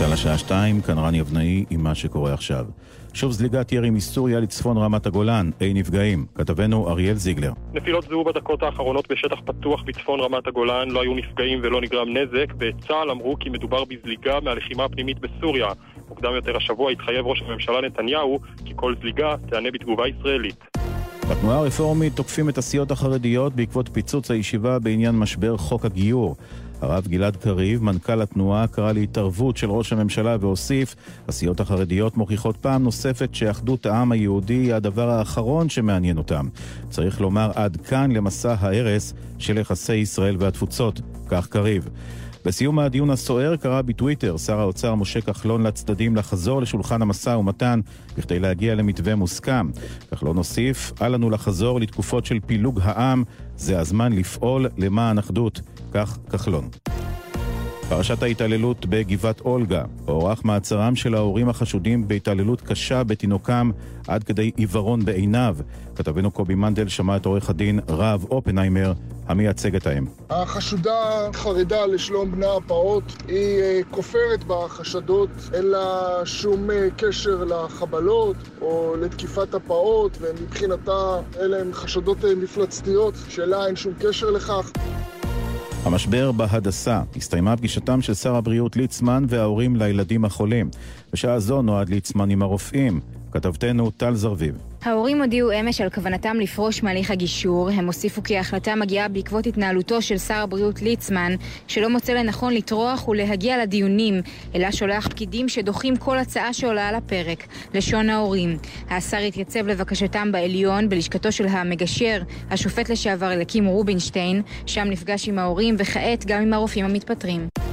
צה"ל השעה שתיים, כאן רני אבנאי עם מה שקורה עכשיו. שוב זליגת ירי מסוריה לצפון רמת הגולן, אין נפגעים. כתבנו אריאל זיגלר. נפילות זוהו בדקות האחרונות בשטח פתוח בצפון רמת הגולן, לא היו נפגעים ולא נגרם נזק. בצה"ל אמרו כי מדובר בזליגה מהלחימה הפנימית בסוריה. מוקדם יותר השבוע התחייב ראש הממשלה נתניהו כי כל זליגה תיענה בתגובה ישראלית. בתנועה הרפורמית תוקפים את הסיעות החרדיות בעקבות פיצוץ הישיבה בעניין משבר חוק הגיור. הרב גלעד קריב, מנכ"ל התנועה, קרא להתערבות של ראש הממשלה והוסיף, הסיעות החרדיות מוכיחות פעם נוספת שאחדות העם היהודי היא הדבר האחרון שמעניין אותם. צריך לומר עד כאן למסע ההרס של יחסי ישראל והתפוצות, כך קריב. בסיום הדיון הסוער קרא בטוויטר שר האוצר משה כחלון לצדדים לחזור לשולחן המשא ומתן בכדי להגיע למתווה מוסכם. כחלון הוסיף, אל לנו לחזור לתקופות של פילוג העם, זה הזמן לפעול למען אחדות. כך כחלון. פרשת ההתעללות בגבעת אולגה, הוארך מעצרם של ההורים החשודים בהתעללות קשה בתינוקם עד כדי עיוורון בעיניו. כתבנו קובי מנדל שמע את עורך הדין רב אופנהיימר, המייצג את האם. החשודה חרדה לשלום בני הפעוט, היא אה, כופרת בחשדות, אין לה שום אה, קשר לחבלות או לתקיפת הפעוט, ומבחינתה אלה הן חשדות אה, מפלצתיות, שלה אין שום קשר לכך. המשבר בהדסה. הסתיימה פגישתם של שר הבריאות ליצמן וההורים לילדים החולים. בשעה זו נועד ליצמן עם הרופאים. כתבתנו טל זרביב. ההורים הודיעו אמש על כוונתם לפרוש מהליך הגישור. הם הוסיפו כי ההחלטה מגיעה בעקבות התנהלותו של שר הבריאות ליצמן, שלא מוצא לנכון לטרוח ולהגיע לדיונים, אלא שולח פקידים שדוחים כל הצעה שעולה על הפרק. לשון ההורים. השר התייצב לבקשתם בעליון, בלשכתו של המגשר, השופט לשעבר אליקים רובינשטיין, שם נפגש עם ההורים וכעת גם עם הרופאים המתפטרים.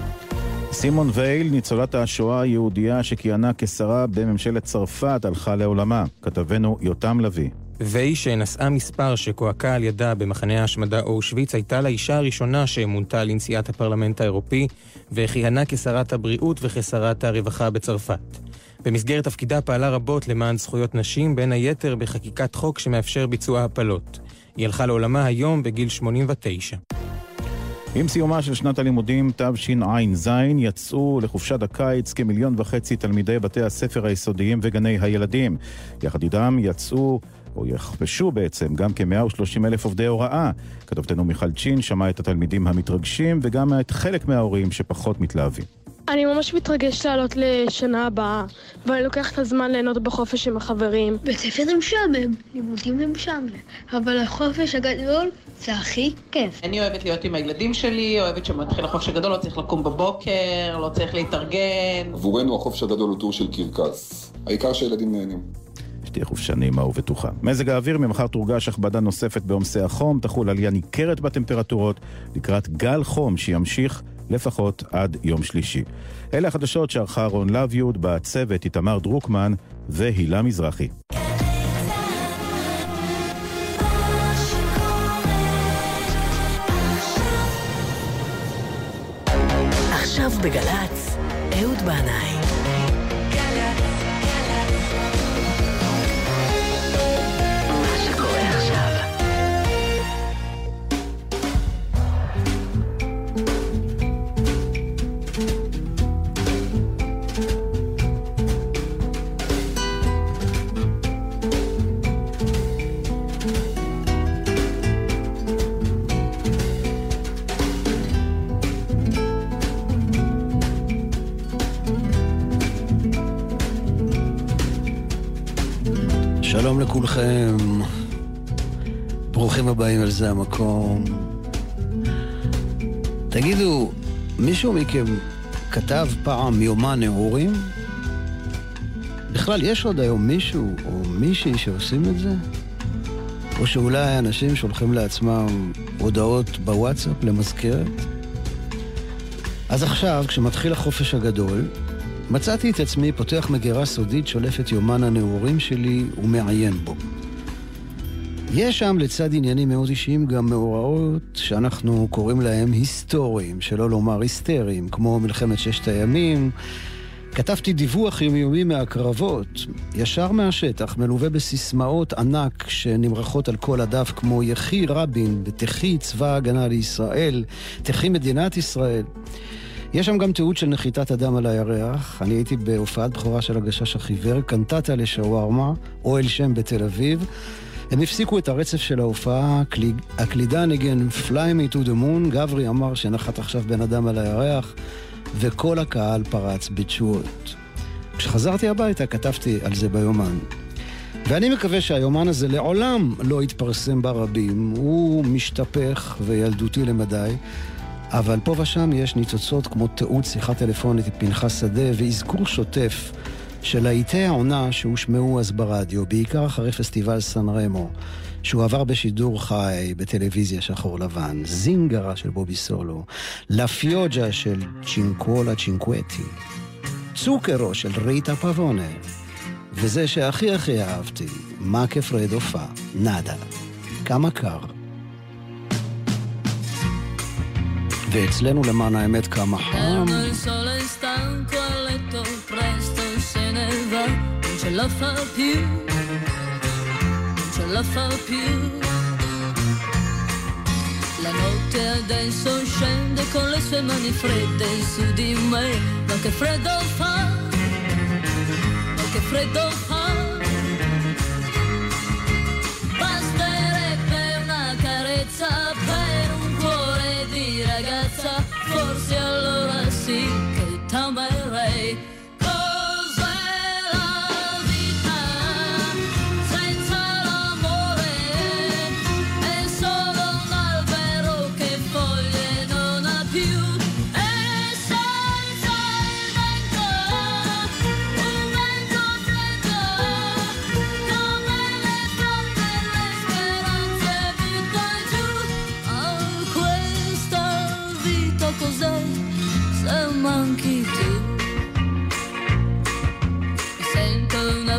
סימון וייל, ניצולת השואה היהודייה שכיהנה כשרה בממשלת צרפת, הלכה לעולמה. כתבנו יותם לביא. ויי, שנשאה מספר שכועקה על ידה במחנה ההשמדה אושוויץ, הייתה לאישה הראשונה שמונתה לנשיאת הפרלמנט האירופי, וכיהנה כשרת הבריאות וכשרת הרווחה בצרפת. במסגרת תפקידה פעלה רבות למען זכויות נשים, בין היתר בחקיקת חוק שמאפשר ביצוע הפלות. היא הלכה לעולמה היום בגיל 89. עם סיומה של שנת הלימודים תשע"ז יצאו לחופשת הקיץ כמיליון וחצי תלמידי בתי הספר היסודיים וגני הילדים. יחד איתם יצאו או יכפשו בעצם גם כ-130 אלף עובדי הוראה. כתובתנו מיכל צ'ין שמעה את התלמידים המתרגשים וגם את חלק מההורים שפחות מתלהבים. אני ממש מתרגש לעלות לשנה הבאה, ואני לוקח את הזמן ליהנות בחופש עם החברים. בית ספר זה משעמם, לימודים זה משעמם, אבל החופש הגדול זה הכי כיף. אני אוהבת להיות עם הילדים שלי, אוהבת שמתחיל החופש הגדול, לא צריך לקום בבוקר, לא צריך להתארגן. עבורנו החופש הגדול הוא טור של קרקס. העיקר שהילדים נהנים. שתהיה חופשה נעימה ובטוחה. מזג האוויר ממחר תורגש הכבדה נוספת בעומסי החום, תחול עלייה ניכרת בטמפרטורות לקראת גל חום שימשיך לפחות עד יום שלישי. אלה החדשות שערכה רון לביוד, בצוות איתמר דרוקמן והילה מזרחי. בגל"צ, אהוד בנאי. ברוכים הבאים אל זה המקום. תגידו, מישהו מכם כתב פעם יומן נעורים? בכלל, יש עוד היום מישהו או מישהי שעושים את זה? או שאולי אנשים שולחים לעצמם הודעות בוואטסאפ למזכרת? אז עכשיו, כשמתחיל החופש הגדול, מצאתי את עצמי פותח מגירה סודית, שולף את יומן הנעורים שלי ומעיין בו. יש שם לצד עניינים מאוד אישיים גם מאורעות שאנחנו קוראים להם היסטוריים, שלא לומר היסטריים, כמו מלחמת ששת הימים. כתבתי דיווח יומיומי מהקרבות, ישר מהשטח, מלווה בסיסמאות ענק שנמרחות על כל הדף, כמו יחי רבין ותחי צבא ההגנה לישראל, תחי מדינת ישראל. יש שם גם תיעוד של נחיתת אדם על הירח. אני הייתי בהופעת בכורה של הגשש החיוור, קנטטה לשווארמה, אוהל שם בתל אביב. הם הפסיקו את הרצף של ההופעה, הקלידן ניגן Fly me to the moon, גברי אמר שנחת עכשיו בן אדם על הירח, וכל הקהל פרץ בתשואות. כשחזרתי הביתה כתבתי על זה ביומן. ואני מקווה שהיומן הזה לעולם לא יתפרסם ברבים. הוא משתפך וילדותי למדי, אבל פה ושם יש ניצוצות כמו תיעוד שיחה טלפונית עם פנחס שדה ואזכור שוטף של להיטי העונה שהושמעו אז ברדיו, בעיקר אחרי פסטיבל סן רמו, שהוא עבר בשידור חי בטלוויזיה שחור לבן, זינגרה של בובי סולו, לה פיוג'ה של צ'ינקולה צ'ינקווטי, צוקרו של ריטה פבונה, וזה שהכי הכי אהבתי, מה כפרדו פה, נאדה, כמה קר. ואצלנו למען האמת כמה חם. La fa più, non ce la fa più. La notte adesso scende con le sue mani fredde su di me, ma che freddo fa, ma che freddo fa. Basterebbe una carezza per un cuore di ragazza, forse allora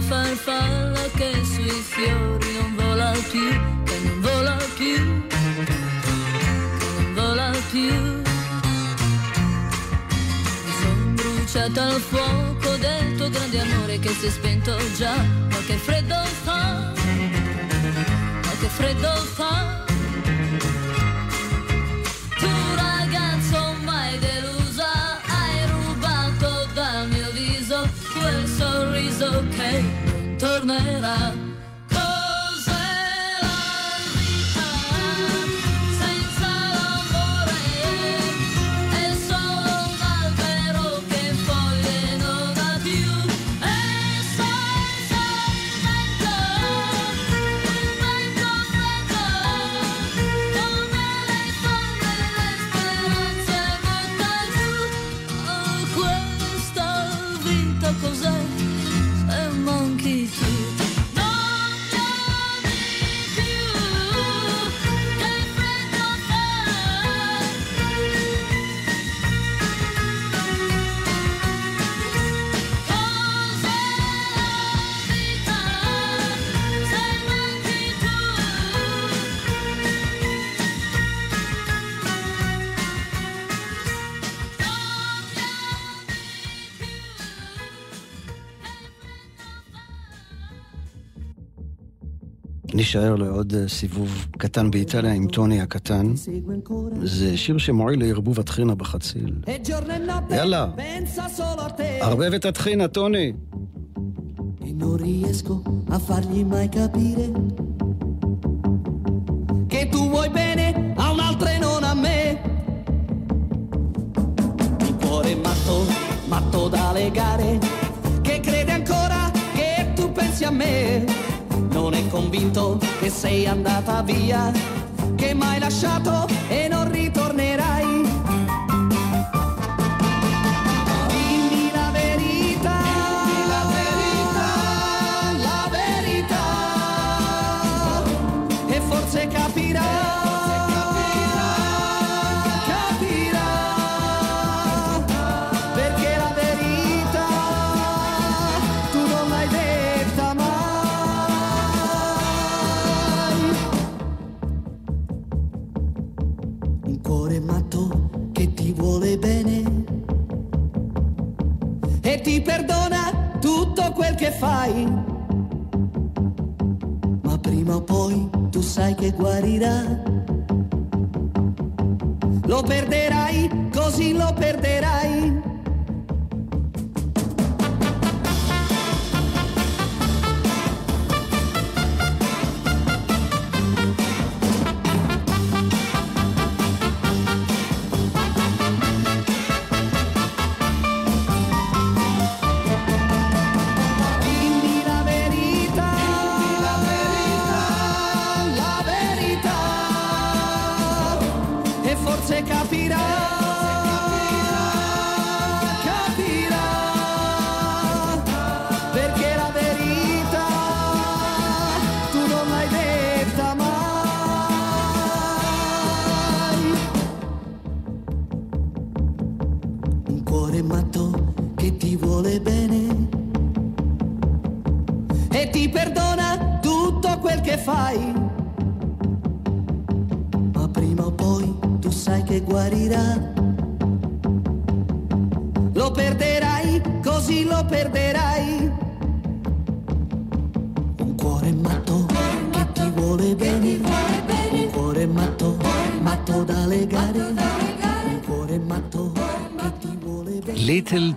farfalla che sui fiori non vola più, che non vola più, che non vola più. Mi son bruciata al fuoco del tuo grande amore che si è spento già, ma che freddo fa, ma che freddo fa. נישאר לעוד אה, סיבוב קטן באיטליה עם טוני הקטן. זה שיר שמועיל לערבוב הטחינה בחציל. יאללה, ערבב את הטחינה, טוני. Non riesco a fargli mai capire che tu vuoi bene a un'altra e non a me. Il cuore matto, matto da legare, che crede ancora che tu pensi a me non è convinto che sei andata via, che m'hai lasciato e che fai, ma prima o poi tu sai che guarirà. lo perderai, così lo perderai.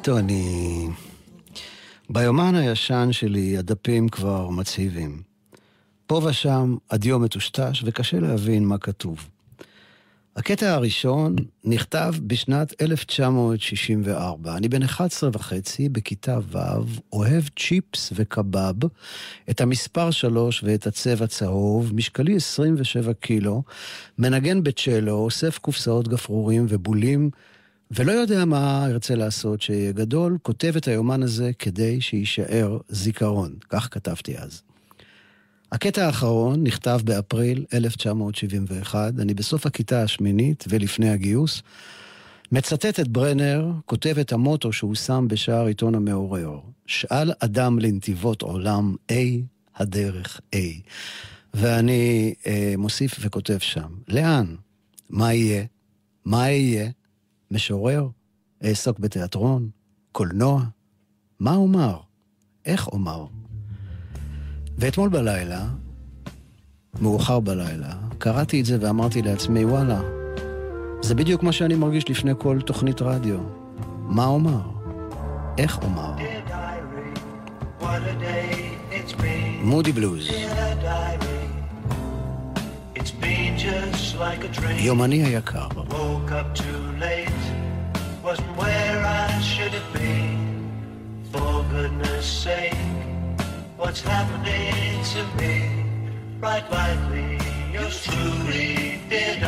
טוני. ביומן הישן שלי הדפים כבר מצהיבים. פה ושם הדיו מטושטש וקשה להבין מה כתוב. הקטע הראשון נכתב בשנת 1964. אני בן 11 וחצי, בכיתה ו', אוהב צ'יפס וקבב, את המספר 3 ואת הצבע צהוב, משקלי 27 קילו, מנגן בצ'לו, אוסף קופסאות גפרורים ובולים ולא יודע מה ארצה לעשות שיהיה גדול, כותב את היומן הזה כדי שיישאר זיכרון. כך כתבתי אז. הקטע האחרון נכתב באפריל 1971, אני בסוף הכיתה השמינית ולפני הגיוס, מצטט את ברנר, כותב את המוטו שהוא שם בשער עיתון המעורר. שאל אדם לנתיבות עולם, A הדרך A. ואני אה, מוסיף וכותב שם, לאן? מה יהיה? מה יהיה? משורר, אעסוק בתיאטרון, קולנוע. מה אומר? איך אומר? ואתמול בלילה, מאוחר בלילה, קראתי את זה ואמרתי לעצמי, וואלה, זה בדיוק מה שאני מרגיש לפני כל תוכנית רדיו. מה אומר? איך אומר? מודי בלוז. יומני היקר. wasn't where I should have been. For goodness sake, what's happening to me? Write lightly, yours truly, dear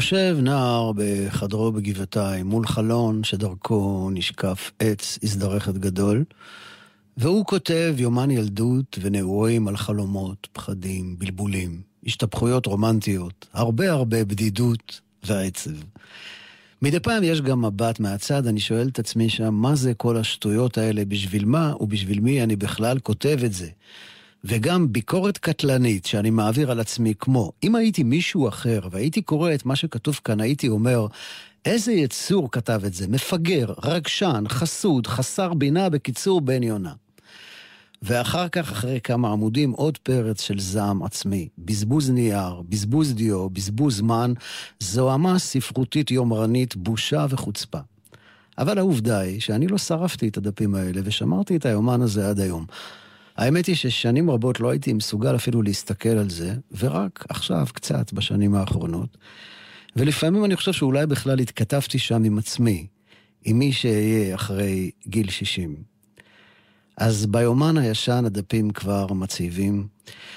יושב נער בחדרו בגבעתיים מול חלון שדרכו נשקף עץ הזדרכת גדול, והוא כותב יומן ילדות ונעורים על חלומות, פחדים, בלבולים, השתפכויות רומנטיות, הרבה הרבה בדידות ועצב. מדי פעם יש גם מבט מהצד, אני שואל את עצמי שם, מה זה כל השטויות האלה, בשביל מה ובשביל מי אני בכלל כותב את זה? וגם ביקורת קטלנית שאני מעביר על עצמי, כמו, אם הייתי מישהו אחר והייתי קורא את מה שכתוב כאן, הייתי אומר, איזה יצור כתב את זה? מפגר, רגשן, חסוד, חסר בינה, בקיצור, בן יונה. ואחר כך, אחרי כמה עמודים, עוד פרץ של זעם עצמי. בזבוז נייר, בזבוז דיו, בזבוז זמן, זוהמה ספרותית יומרנית, בושה וחוצפה. אבל העובדה היא שאני לא שרפתי את הדפים האלה ושמרתי את היומן הזה עד היום. האמת היא ששנים רבות לא הייתי מסוגל אפילו להסתכל על זה, ורק עכשיו, קצת, בשנים האחרונות. ולפעמים אני חושב שאולי בכלל התכתבתי שם עם עצמי, עם מי שאהיה אחרי גיל 60. אז ביומן הישן הדפים כבר מציבים.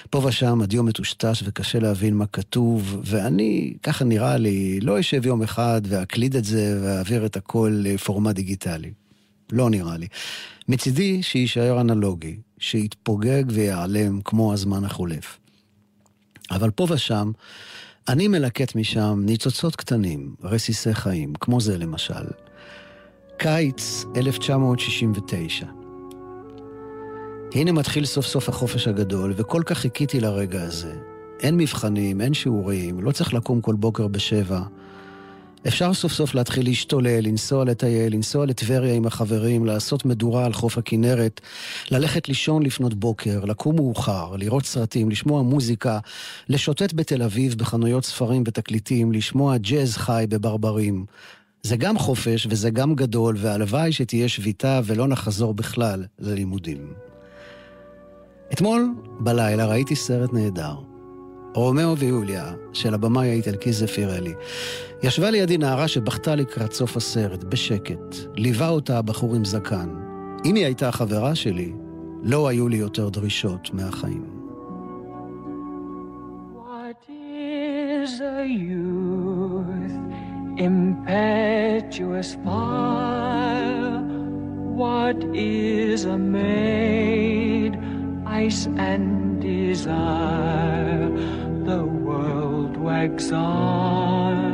פה ושם הדיו מטושטש וקשה להבין מה כתוב, ואני, ככה נראה לי, לא אשב יום אחד ואקליד את זה ואעביר את הכל לפורמט דיגיטלי. לא נראה לי. מצידי שיישאר אנלוגי, שיתפוגג ויעלם כמו הזמן החולף. אבל פה ושם, אני מלקט משם ניצוצות קטנים, רסיסי חיים, כמו זה למשל. קיץ 1969. הנה מתחיל סוף סוף החופש הגדול, וכל כך חיכיתי לרגע הזה. אין מבחנים, אין שיעורים, לא צריך לקום כל בוקר בשבע. אפשר סוף סוף להתחיל להשתולל, לנסוע לטייל, לנסוע לטבריה עם החברים, לעשות מדורה על חוף הכנרת, ללכת לישון לפנות בוקר, לקום מאוחר, לראות סרטים, לשמוע מוזיקה, לשוטט בתל אביב בחנויות ספרים ותקליטים, לשמוע ג'אז חי בברברים. זה גם חופש וזה גם גדול, והלוואי שתהיה שביתה ולא נחזור בכלל ללימודים. אתמול בלילה ראיתי סרט נהדר. רומאו ויוליה, של הבמאי האיטלקי זפירלי. ישבה לידי נערה שבכתה לקראת סוף הסרט, בשקט. ליווה אותה הבחור עם זקן. אם היא הייתה חברה שלי, לא היו לי יותר דרישות מהחיים. What is a youth? Impetuous fire. What is a maid? Ice and desire. The world wags on.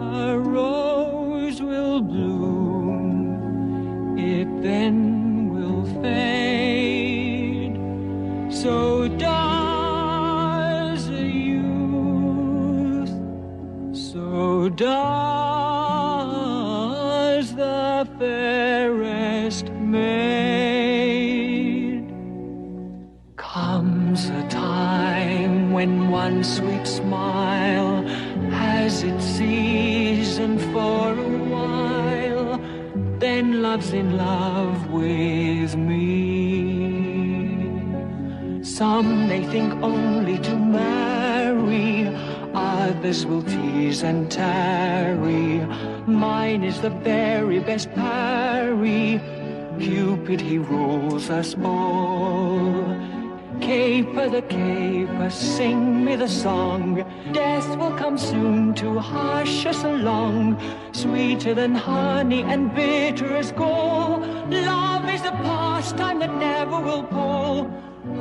A rose will bloom. It then will fade. So does a youth. So does one sweet smile has its season for a while, then love's in love with me. Some may think only to marry, others will tease and tarry. Mine is the very best parry. Cupid, he rules us all. caper the caper, sing me the song. Death will come soon to hush us along. Sweeter than honey and bitter as gall. Love is a pastime that never will pall.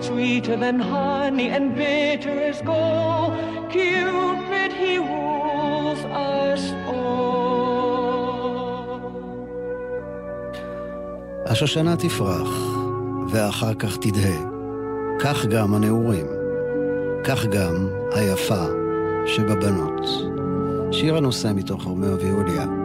Sweeter than honey and bitter as gall. Cupid, he rules us all. השושנה תפרח, ואחר כך תדהה. כך גם הנעורים. כך גם היפה שבבנות. שיר הנושא מתוך רומאו ויוליה.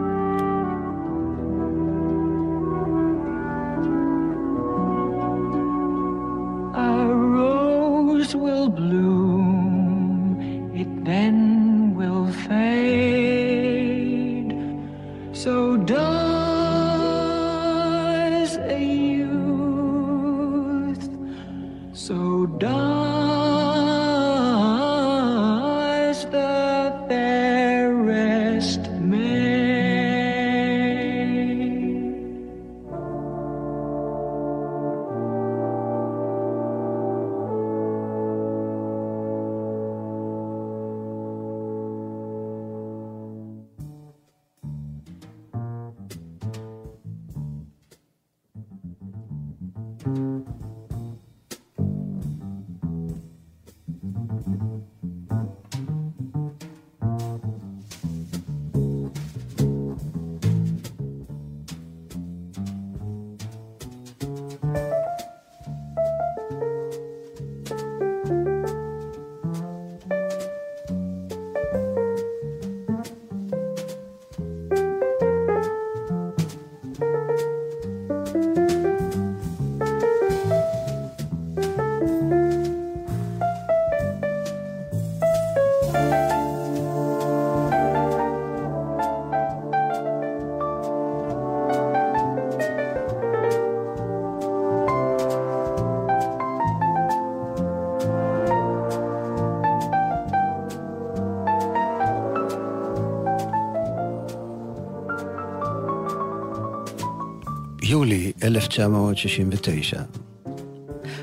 יולי 1969.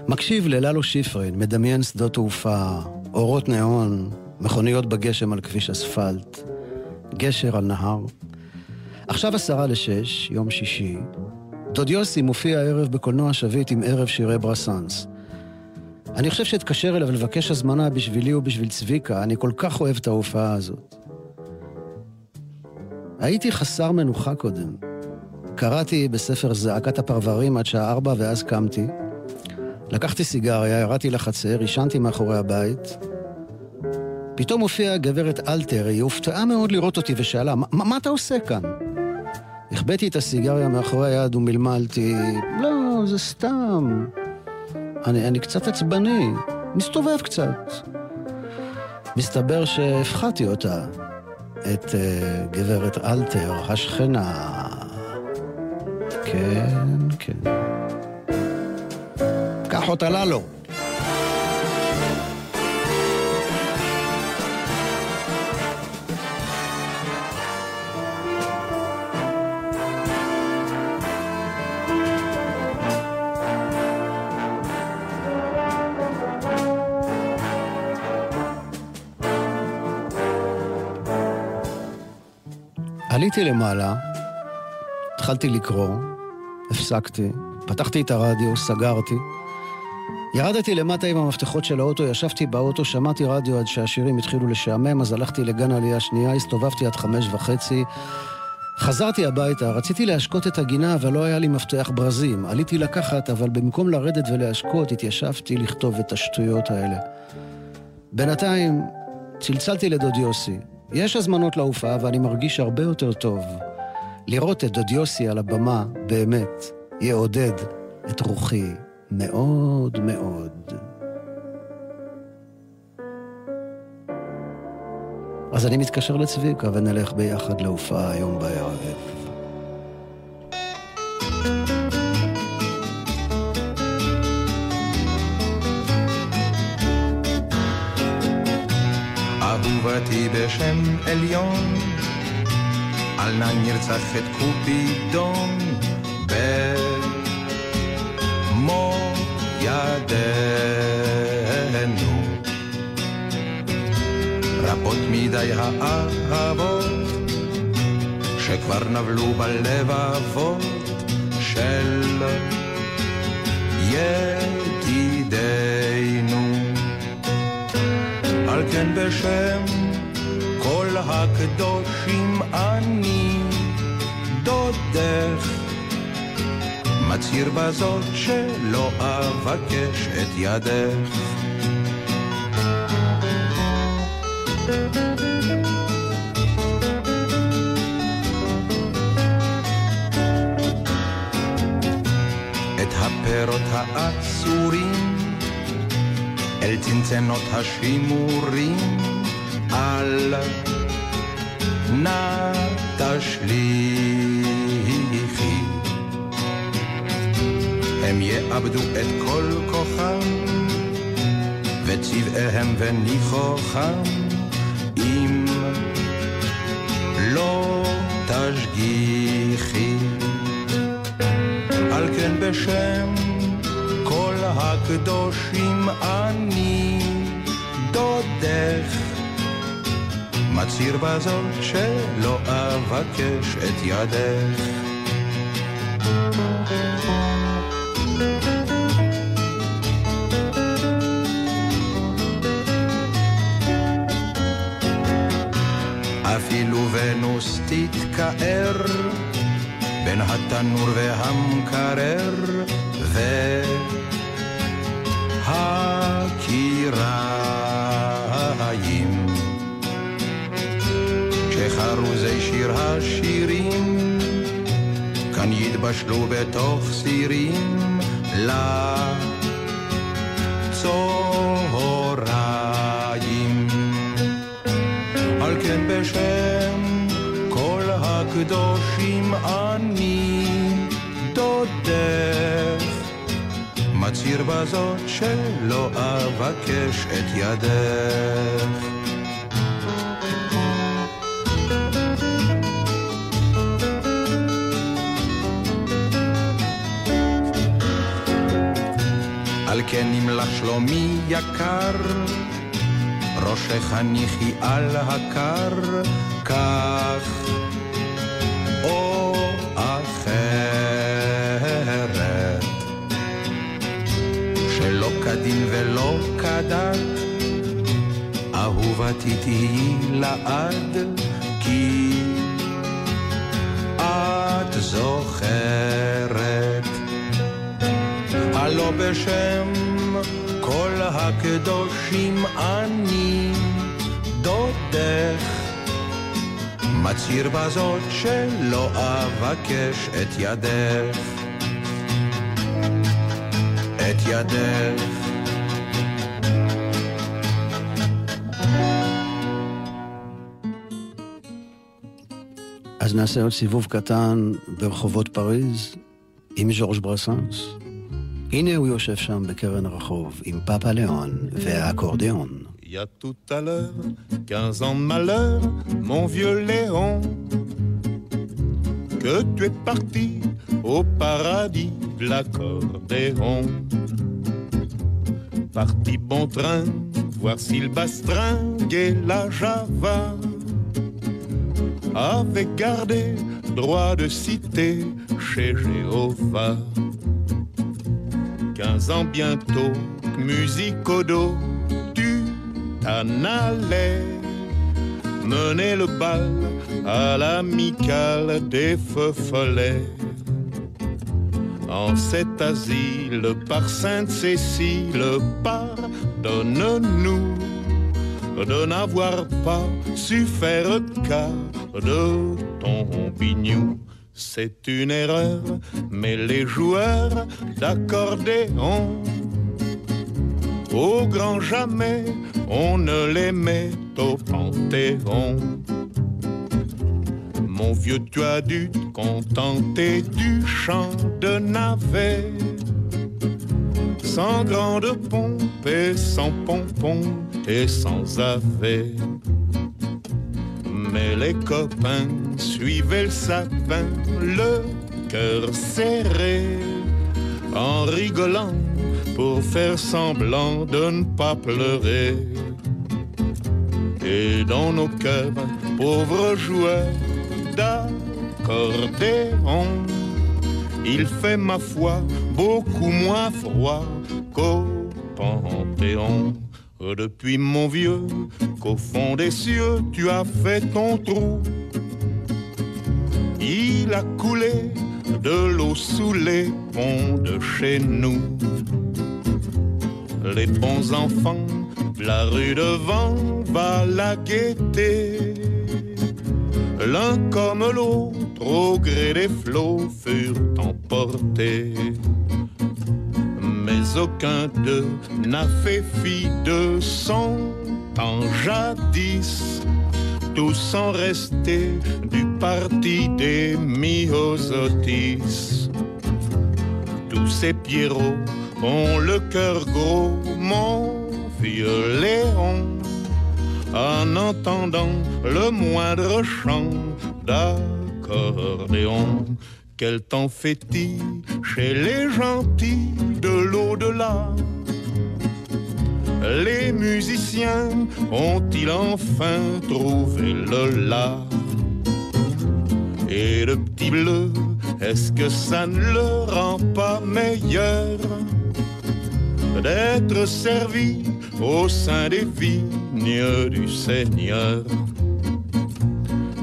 מקשיב לללו שיפרין, מדמיין שדות תעופה, אורות ניאון, מכוניות בגשם על כביש אספלט, גשר על נהר. עכשיו עשרה לשש, יום שישי, דוד יוסי מופיע הערב בקולנוע שביט עם ערב שירי ברסאנס. אני חושב שאתקשר אליו לבקש הזמנה בשבילי ובשביל צביקה, אני כל כך אוהב את ההופעה הזאת. הייתי חסר מנוחה קודם. קראתי בספר זעקת הפרברים עד שעה ארבע ואז קמתי. לקחתי סיגריה, ירדתי לחצר, עישנתי מאחורי הבית. פתאום הופיעה גברת אלתר, היא הופתעה מאוד לראות אותי ושאלה, "מה- מה אתה עושה כאן? החבאתי את הסיגריה מאחורי היד ומלמלתי, לא, זה סתם. אני, אני קצת עצבני, מסתובב קצת. מסתבר שהפחדתי אותה, את uh, גברת אלתר, השכנה. כן, כן. קח אותה ללו. עליתי למעלה, התחלתי לקרוא, הפסקתי, פתחתי את הרדיו, סגרתי. ירדתי למטה עם המפתחות של האוטו, ישבתי באוטו, שמעתי רדיו עד שהשירים התחילו לשעמם, אז הלכתי לגן עלייה שנייה, הסתובבתי עד חמש וחצי. חזרתי הביתה, רציתי להשקות את הגינה, אבל לא היה לי מפתח ברזים. עליתי לקחת, אבל במקום לרדת ולהשקות, התיישבתי לכתוב את השטויות האלה. בינתיים, צלצלתי לדוד יוסי. יש הזמנות להופעה ואני מרגיש הרבה יותר טוב. לראות את דוד יוסי על הבמה, באמת, יעודד את רוחי מאוד מאוד. אז אני מתקשר לצביקה ונלך ביחד להופעה היום בערב. אהובתי בשם עליון, על נרצח את קופידון במו ידינו. רבות מדי האהבות שכבר נבלו בלבבות של ידידינו. על כן בשם כל הקדושים אני דודך מצהיר בזאת שלא אבקש את ידך. את הפירות האסורים אל צנצנות השימורים אל נא תשליכי הם יאבדו את כל כוחם וצבעיהם וניחוחם אם לא תשגיחי על כן בשם כל הקדושים אני דודך מצהיר בזאת שלא אבקש את ידך. אפילו ונוס תתקער בין התנור והמקרר והקיריים שיר השירים. כאן יתבשלו בתוך סירים. לצהריים. על כן בשם כל הקדושים אני דודך. מצהיר בזאת שלא אבקש את ידך כן אם לך שלומי יקר ראשך הניחי על הקר כך או אחרת. שלא כדין ולא כדת אהובתי תהיי לעד כי את זוכרת הלא בשם כל הקדושים אני דודך. מצהיר בזאת שלא אבקש את ידך. את ידך. אז נעשה עוד סיבוב קטן ברחובות פריז עם ז'ורג' ברסנס. הנה הוא יושב שם בקרן הרחוב עם פאפה ליאון והאקורדיאון. Il y a tout à l'heure, 15 ans de malheur, mon vieux Léon, que tu es parti au paradis de l'accordéon. Parti bon train, voir s'il bastringue la Java, avait gardé droit de cité chez Jéhovah. 15 ans bientôt, musique au dos, tu t'en allais mener le bal à l'amicale des feux follets. En cet asile par Sainte-Cécile, pardonne-nous de n'avoir pas su faire cas de ton bignou. C'est une erreur, mais les joueurs d'accordéon, au grand jamais, on ne les met au panthéon. Mon vieux, tu as dû te contenter du chant de navet, sans grande pompe et sans pompon et sans avet. Mais les copains suivaient le sapin, le cœur serré, en rigolant pour faire semblant de ne pas pleurer. et dans nos cœurs, pauvres joueurs d'accordéon. Il fait ma foi beaucoup moins froid qu'au Panthéon. Depuis mon vieux, qu'au fond des cieux tu as fait ton trou. Il a coulé de l'eau sous les ponts de chez nous. Les bons enfants, la rue devant va la guetter. L'un comme l'autre, au gré des flots, furent emportés. Mais aucun d'eux n'a fait fi de son temps jadis. Tous sont restés du parti des myosotis. Tous ces pierrots ont le cœur gros, mon vieux Léon en entendant le moindre chant d'accordéon. Quel temps fait-il chez les gentils de l'au-delà? Les musiciens ont-ils enfin trouvé le la Et le petit bleu, est-ce que ça ne le rend pas meilleur d'être servi au sein des vignes du Seigneur?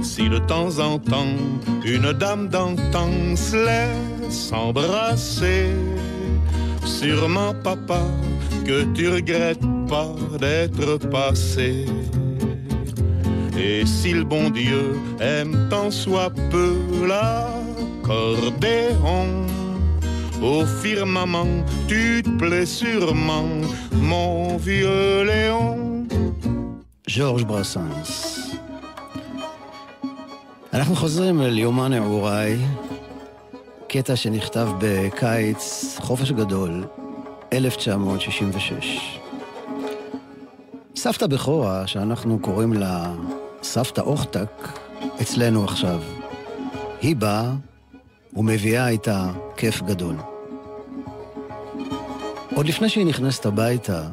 Si de temps en temps une dame d'antan se laisse embrasser, sûrement papa que tu regrettes pas d'être passé. Et si le bon Dieu aime tant soit peu l'accordéon, au firmament, tu te plais sûrement, mon vieux Léon. ז'ורג' ברסנס. אנחנו חוזרים אל יומן נעוריי, קטע שנכתב בקיץ חופש גדול, 1966. סבתא בכורה, שאנחנו קוראים לה סבתא אוכטק, אצלנו עכשיו. היא באה ומביאה איתה כיף גדול. עוד לפני שהיא נכנסת הביתה,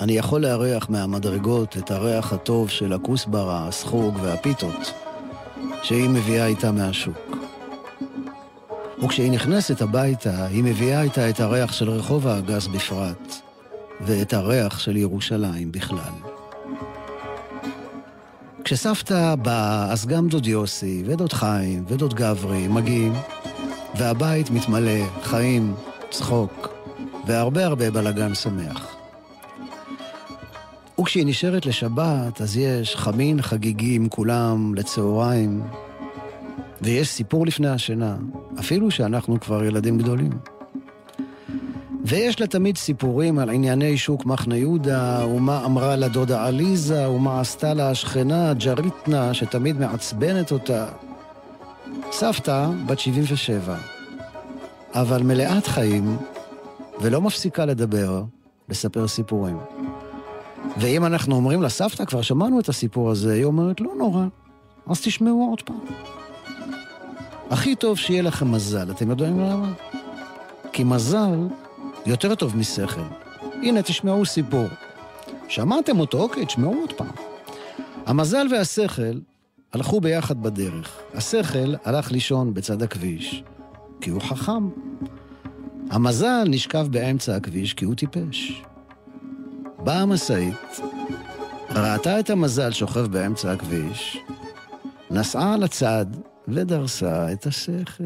אני יכול לארח מהמדרגות את הריח הטוב של הכוסברה, הסחוג והפיתות שהיא מביאה איתה מהשוק. וכשהיא נכנסת הביתה, היא מביאה איתה את הריח של רחוב האגס בפרט, ואת הריח של ירושלים בכלל. כשסבתא באה, אז גם דוד יוסי, ודוד חיים, ודוד גברי מגיעים, והבית מתמלא חיים, צחוק, והרבה הרבה בלאגן שמח. וכשהיא נשארת לשבת, אז יש חמין חגיגי עם כולם לצהריים, ויש סיפור לפני השינה, אפילו שאנחנו כבר ילדים גדולים. ויש לה תמיד סיפורים על ענייני שוק מחנה יהודה, ומה אמרה לה דודה עליזה, ומה עשתה לה השכנה ג'ריטנה, שתמיד מעצבנת אותה. סבתא, בת 77, אבל מלאת חיים, ולא מפסיקה לדבר, לספר סיפורים. ואם אנחנו אומרים לסבתא, כבר שמענו את הסיפור הזה, היא אומרת, לא נורא, אז תשמעו עוד פעם. הכי טוב שיהיה לכם מזל, אתם יודעים למה? כי מזל יותר טוב משכל. הנה, תשמעו סיפור. שמעתם אותו, אוקיי, תשמעו עוד פעם. המזל והשכל הלכו ביחד בדרך. השכל הלך לישון בצד הכביש, כי הוא חכם. המזל נשכב באמצע הכביש כי הוא טיפש. באה המשאית, ראתה את המזל שוכב באמצע הכביש, נסעה לצד ודרסה את השכל.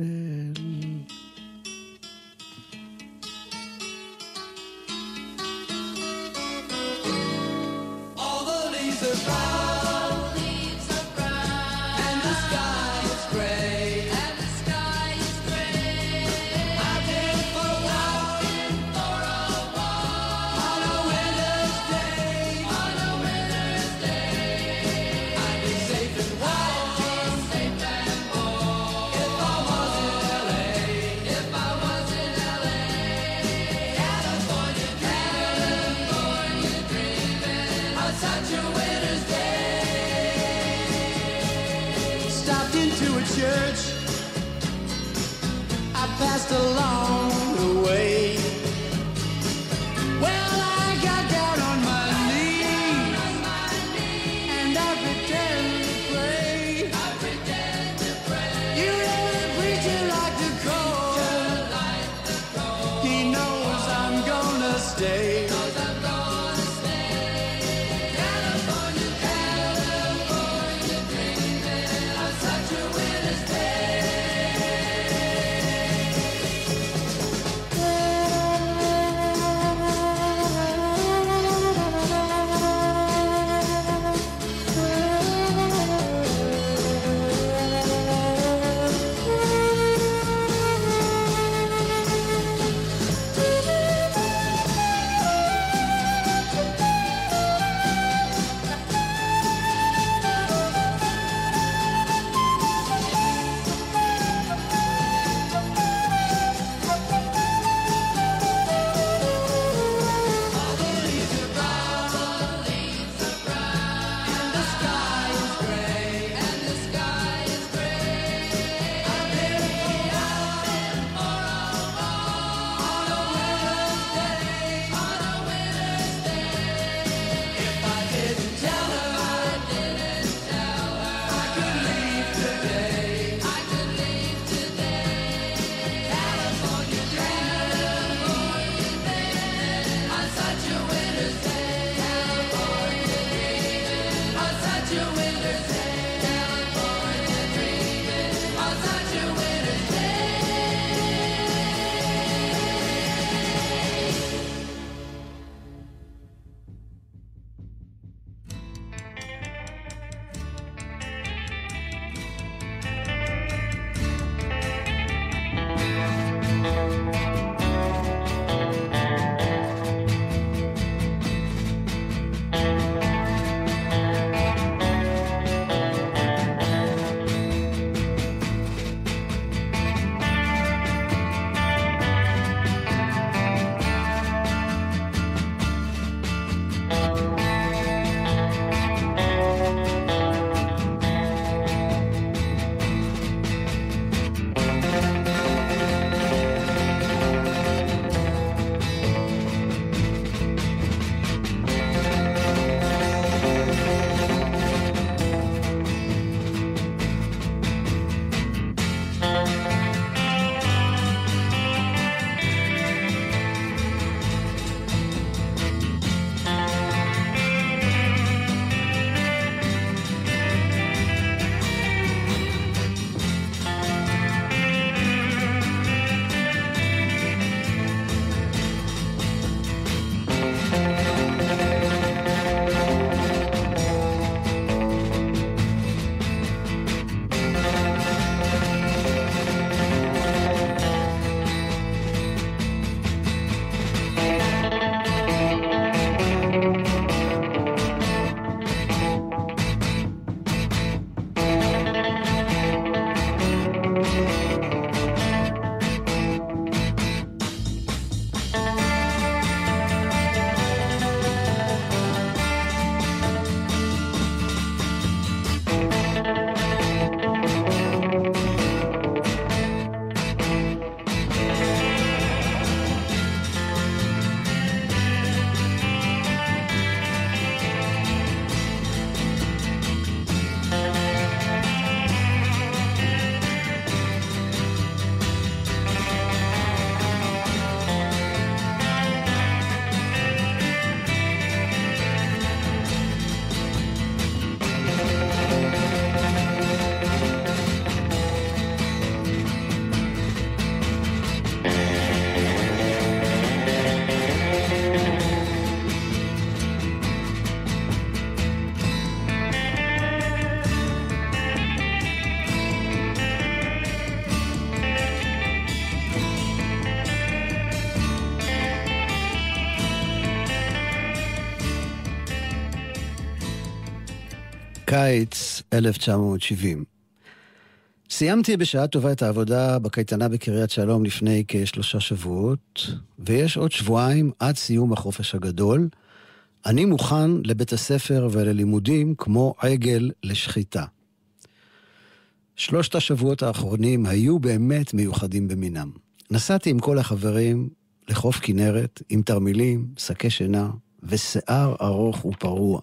קיץ 1970. סיימתי בשעה טובה את העבודה בקייטנה בקריית שלום לפני כשלושה שבועות, ויש עוד שבועיים עד סיום החופש הגדול. אני מוכן לבית הספר וללימודים כמו עגל לשחיטה. שלושת השבועות האחרונים היו באמת מיוחדים במינם. נסעתי עם כל החברים לחוף כנרת עם תרמילים, שקי שינה ושיער ארוך ופרוע.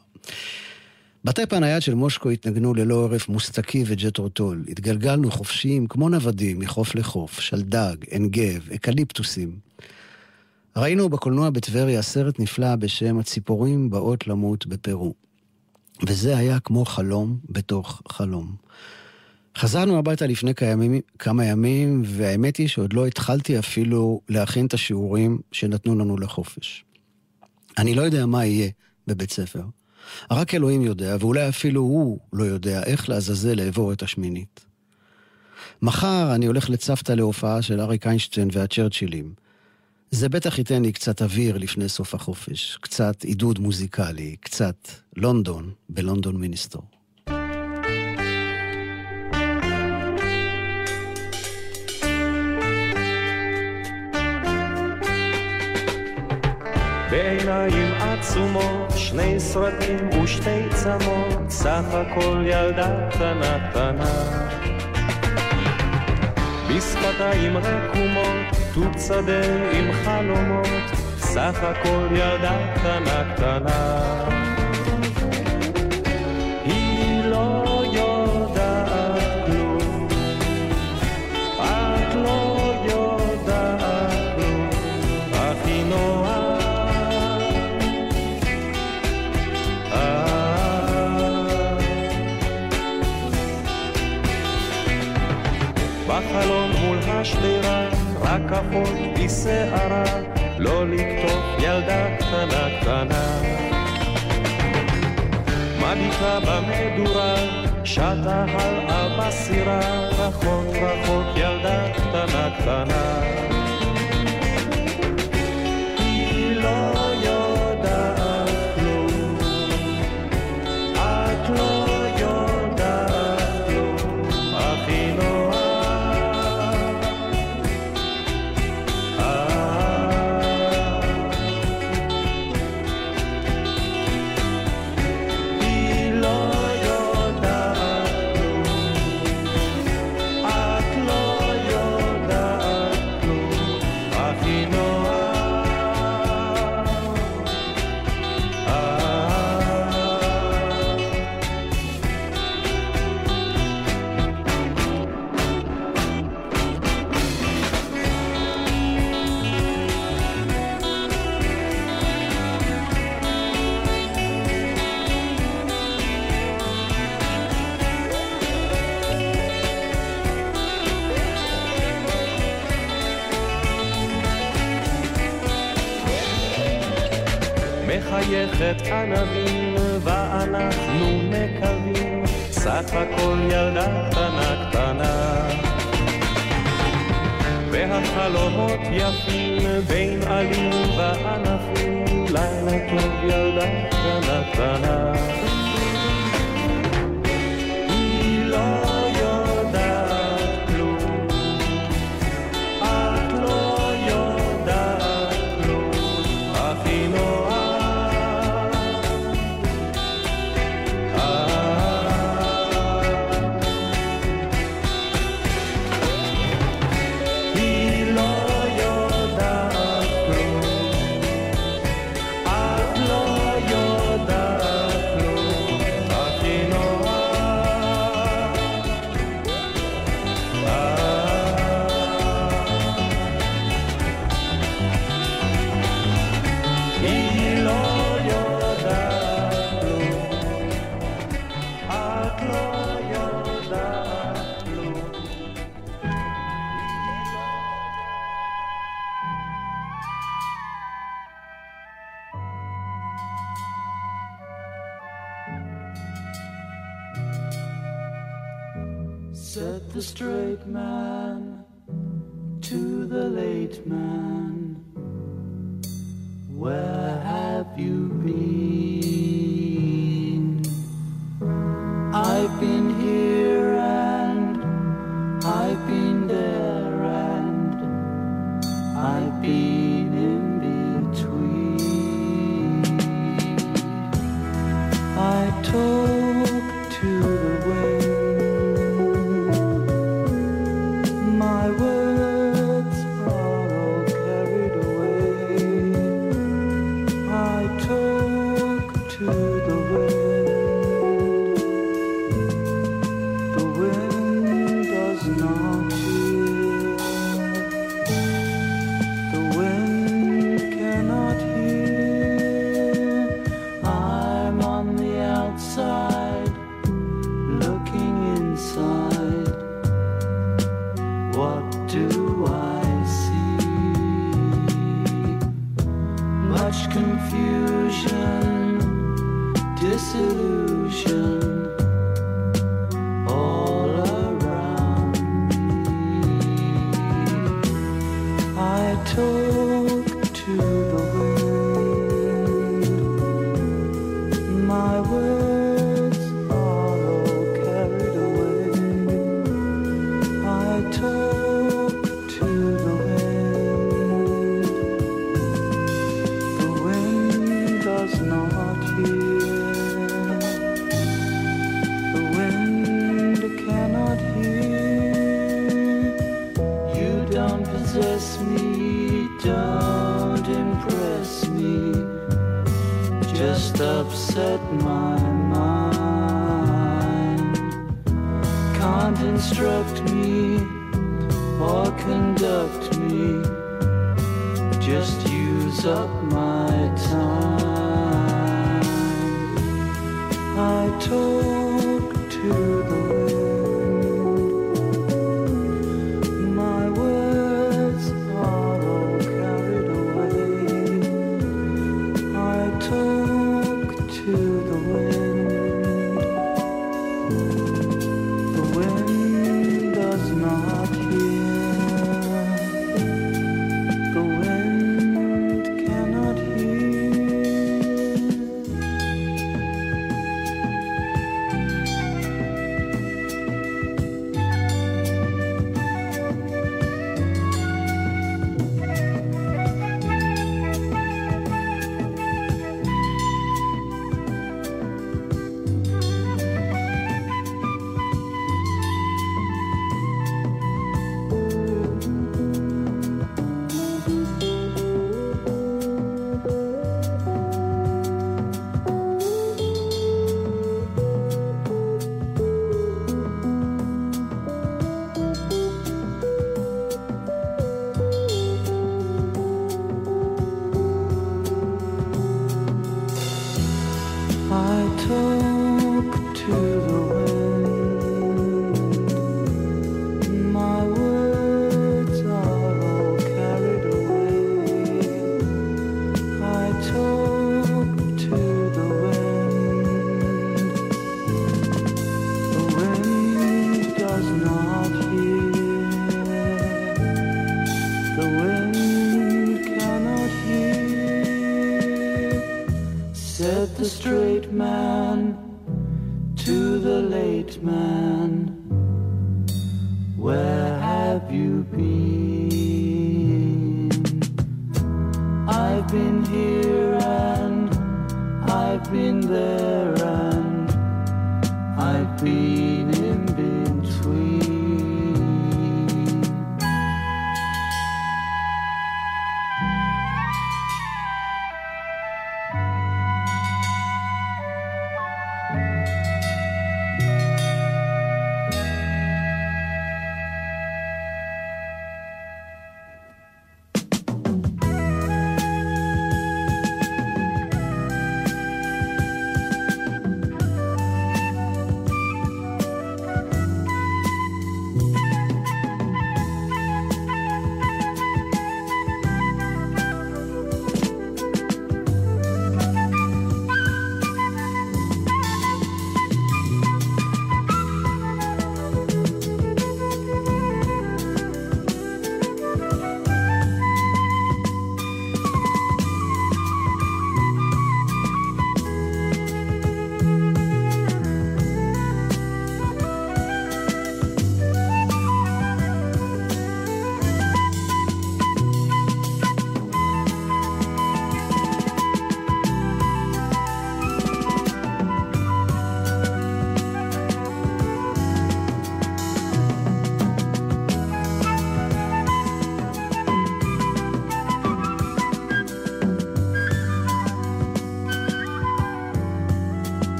בטייפ הנייד של מושקו התנגנו ללא הרף מוסטקי וג'טרו טול. התגלגלנו חופשיים כמו נוודים מחוף לחוף, שלדג, עין גב, אקליפטוסים. ראינו בקולנוע בטבריה סרט נפלא בשם הציפורים באות למות בפרו. וזה היה כמו חלום בתוך חלום. חזרנו הביתה לפני כמה, כמה ימים, והאמת היא שעוד לא התחלתי אפילו להכין את השיעורים שנתנו לנו לחופש. אני לא יודע מה יהיה בבית ספר. רק אלוהים יודע, ואולי אפילו הוא לא יודע איך לעזאזל לעבור את השמינית. מחר אני הולך לצוותא להופעה של אריק איינשטיין והצ'רצ'ילים. זה בטח ייתן לי קצת אוויר לפני סוף החופש, קצת עידוד מוזיקלי, קצת לונדון בלונדון מיניסטור. בעיניים עצומות, שני סרטים ושתי צמות, סך הכל ילדה קטנה קטנה. בשפתיים רקומות, טוב שדה עם חלומות, סך הכל ילדה קטנה קטנה. מול השדרה, רק אחות בשערה, לא לקטוף ילדה קטנה קטנה. מביטה במדורה, שטה הלאה בסירה, רחוק רחוק ילדה קטנה קטנה. ענבים ואנחנו מקווים סך הכל ילדה קטנה קטנה. והחלומות יפים בין עלים וענפים לילה טוב ילדה קטנה קטנה I would.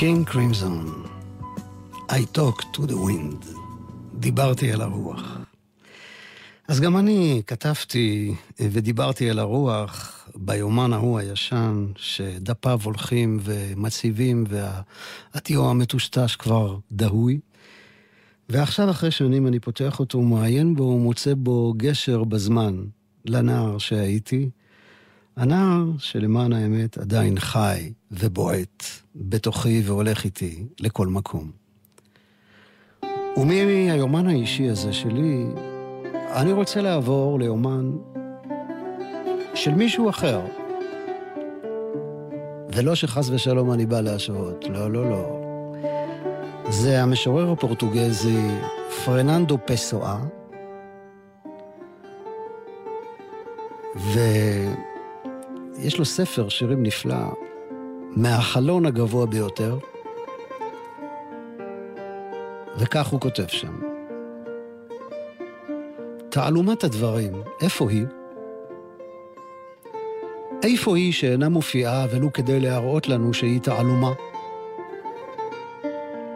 קינג קרימזון, I talk to the wind, דיברתי אל הרוח. אז גם אני כתבתי ודיברתי אל הרוח ביומן ההוא הישן, שדפיו הולכים ומציבים והטיו המטושטש כבר דהוי. ועכשיו, אחרי שנים, אני פותח אותו, מעיין בו ומוצא בו גשר בזמן לנער שהייתי. הנער שלמען האמת עדיין חי ובועט בתוכי והולך איתי לכל מקום. ומהיומן האישי הזה שלי, אני רוצה לעבור ליומן של מישהו אחר. ולא שחס ושלום אני בא להשוואות, לא, לא, לא. זה המשורר הפורטוגזי פרננדו פסואה, ויש לו ספר שירים נפלא, מהחלון הגבוה ביותר, וכך הוא כותב שם: תעלומת הדברים, איפה היא? איפה היא שאינה מופיעה ולו כדי להראות לנו שהיא תעלומה?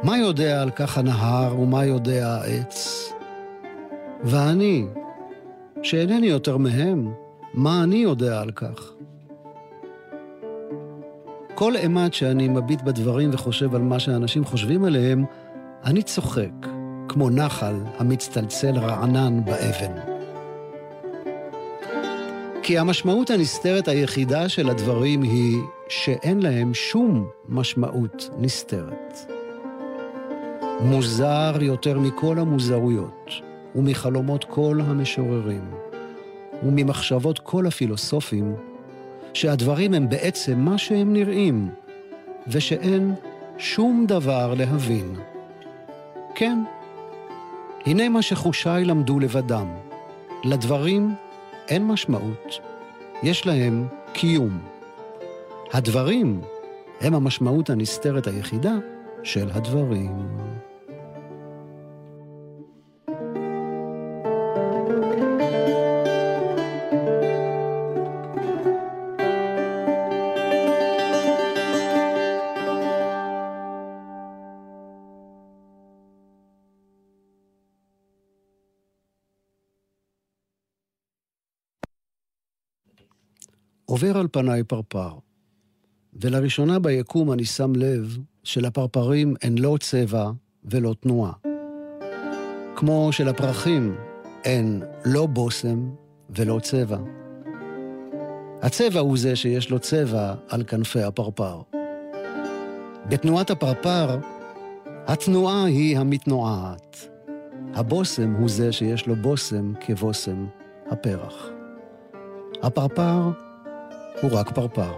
מה יודע על כך הנהר ומה יודע העץ? ואני, שאינני יותר מהם, מה אני יודע על כך? כל אימת שאני מביט בדברים וחושב על מה שאנשים חושבים עליהם, אני צוחק, כמו נחל המצטלצל רענן באבן. כי המשמעות הנסתרת היחידה של הדברים היא שאין להם שום משמעות נסתרת. מוזר יותר מכל המוזרויות, ומחלומות כל המשוררים, וממחשבות כל הפילוסופים, שהדברים הם בעצם מה שהם נראים, ושאין שום דבר להבין. כן, הנה מה שחושיי למדו לבדם. לדברים אין משמעות, יש להם קיום. הדברים הם המשמעות הנסתרת היחידה של הדברים. עובר על פניי פרפר, ולראשונה ביקום אני שם לב שלפרפרים אין לא צבע ולא תנועה. כמו שלפרחים אין לא בושם ולא צבע. הצבע הוא זה שיש לו צבע על כנפי הפרפר. בתנועת הפרפר, התנועה היא המתנועעת. הבושם הוא זה שיש לו בושם כבושם הפרח. הפרפר הוא רק פרפר,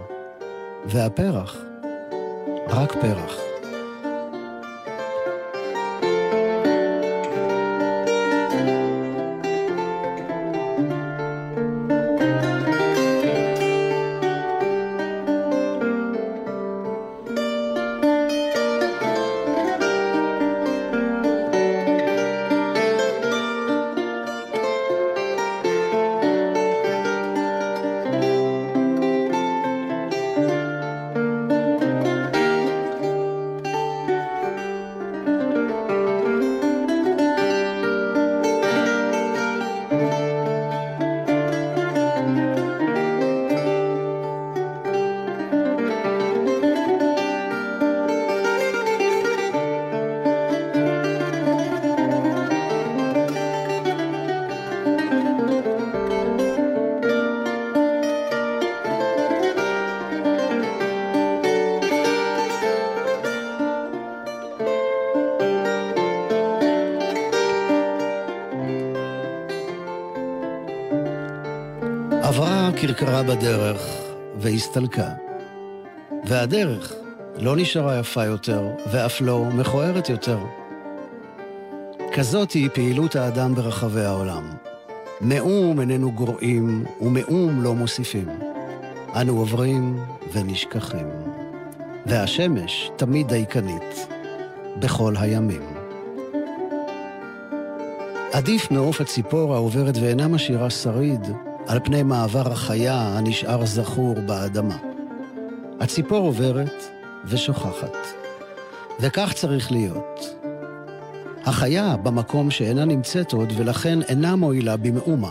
והפרח רק פרח. כרכרה בדרך והסתלקה. והדרך לא נשארה יפה יותר, ואף לא מכוערת יותר. כזאת היא פעילות האדם ברחבי העולם. מאום איננו גורעים, ומאום לא מוסיפים. אנו עוברים ונשכחים. והשמש תמיד דייקנית, בכל הימים. עדיף מעוף הציפור העוברת ואינה משאירה שריד, על פני מעבר החיה הנשאר זכור באדמה. הציפור עוברת ושוכחת, וכך צריך להיות. החיה במקום שאינה נמצאת עוד ולכן אינה מועילה במאומה.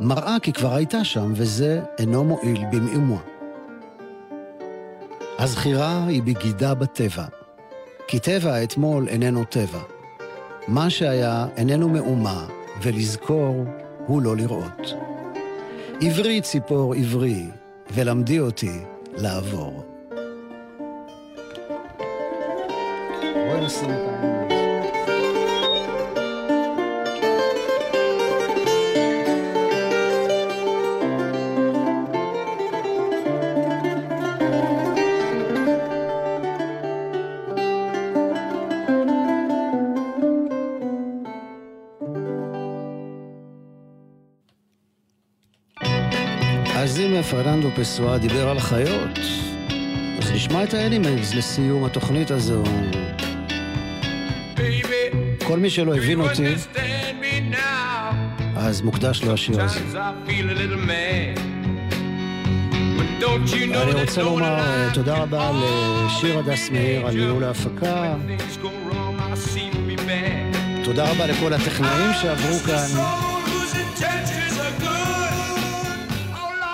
מראה כי כבר הייתה שם וזה אינו מועיל במאומה. הזכירה היא בגידה בטבע, כי טבע האתמול איננו טבע. מה שהיה איננו מאומה, ולזכור הוא לא לראות. עברי ציפור עברי, ולמדי אותי לעבור. בואי נשים את העניין. פרננדו פסואה דיבר על חיות, אז נשמע את האנימלס לסיום התוכנית הזו. כל מי שלא הבין אותי, אז מוקדש לו השיר הזה. אני רוצה לומר אה, תודה רבה לשיר הדס מאיר על ניהול ההפקה. תודה רבה לכל הטכנאים שעברו כאן.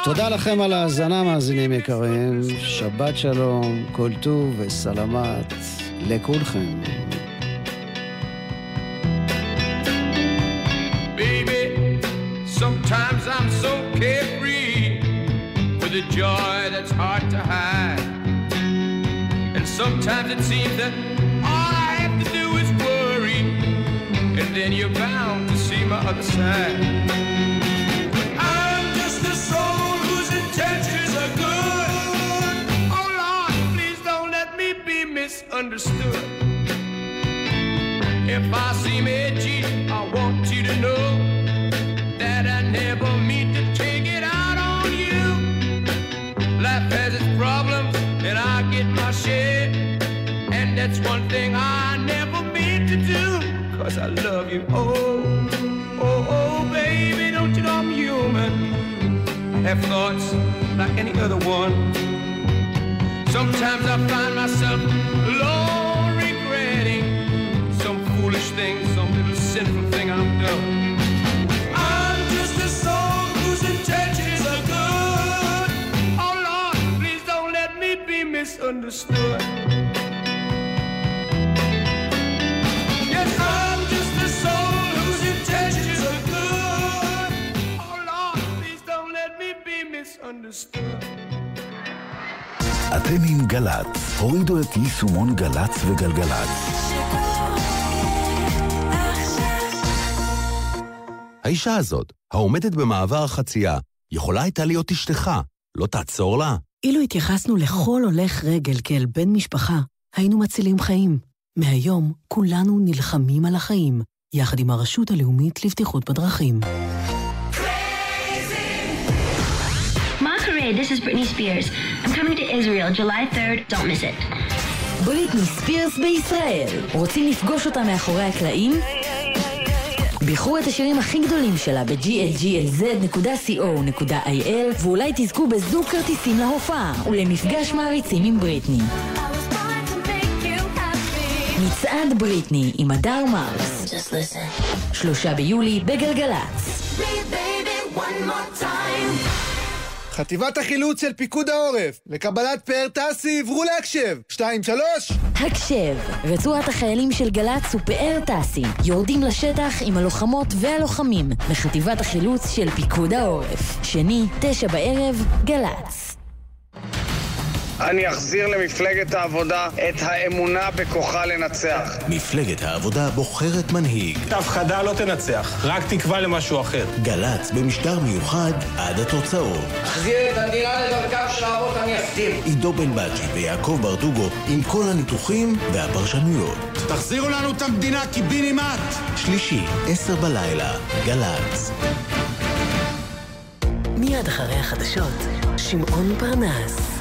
תודה לכם על ההאזנה, מאזינים יקרים. שבת שלום, כל טוב וסלמת לכולכם. Sometimes I'm so carefree with a joy that's hard to hide. And sometimes it seems that all I have to do is worry, and then you're bound to see my other side. Intentions are good. Oh Lord, please don't let me be misunderstood. If I seem edgy, I want you to know that I never mean to take it out on you. Life has its problems, and I get my share. And that's one thing I never mean to do, cause I love you. Oh, have thoughts like any other one. Sometimes I find myself alone regretting some foolish thing, some little sinful thing I've done. I'm just a soul whose intentions are good. Oh Lord, please don't let me be misunderstood. אתם עם גל"צ, הורידו את יישומון גל"צ וגלגלצ. האישה הזאת, העומדת במעבר החצייה, יכולה הייתה להיות אשתך. לא תעצור לה? אילו התייחסנו לכל הולך רגל כאל בן משפחה, היינו מצילים חיים. מהיום כולנו נלחמים על החיים, יחד עם הרשות הלאומית לבטיחות בדרכים. Monterey, this is Britney Spears. I'm coming to Israel July 3rd. Don't miss it. בריטני ספירס בישראל. רוצים לפגוש אותה מאחורי הקלעים? בחרו את השירים הכי גדולים שלה ב-glglz.co.il ואולי תזכו בזוג כרטיסים להופעה ולמפגש מעריצים עם בריטני. מצעד בריטני עם הדר מרקס. שלושה ביולי בגלגלצ. חטיבת החילוץ של פיקוד העורף, לקבלת פאר טסי עברו להקשב. שתיים, שלוש! הקשב, רצועת החיילים של גל"צ ופאר טסי יורדים לשטח עם הלוחמות והלוחמים בחטיבת החילוץ של פיקוד העורף. שני, תשע בערב, גל"צ. אני אחזיר למפלגת העבודה את האמונה בכוחה לנצח. מפלגת העבודה בוחרת מנהיג. הפחדה לא תנצח, רק תקווה למשהו אחר. גל"צ במשדר מיוחד עד התוצאות. אחזיר את המדינה לדרכם של האבות המייסדים. עידו בן בג'י ויעקב ברדוגו עם כל הניתוחים והפרשנויות. תחזירו לנו את המדינה קיבינימט! שלישי, עשר בלילה, גל"צ. מיד אחרי החדשות, שמעון פרנס.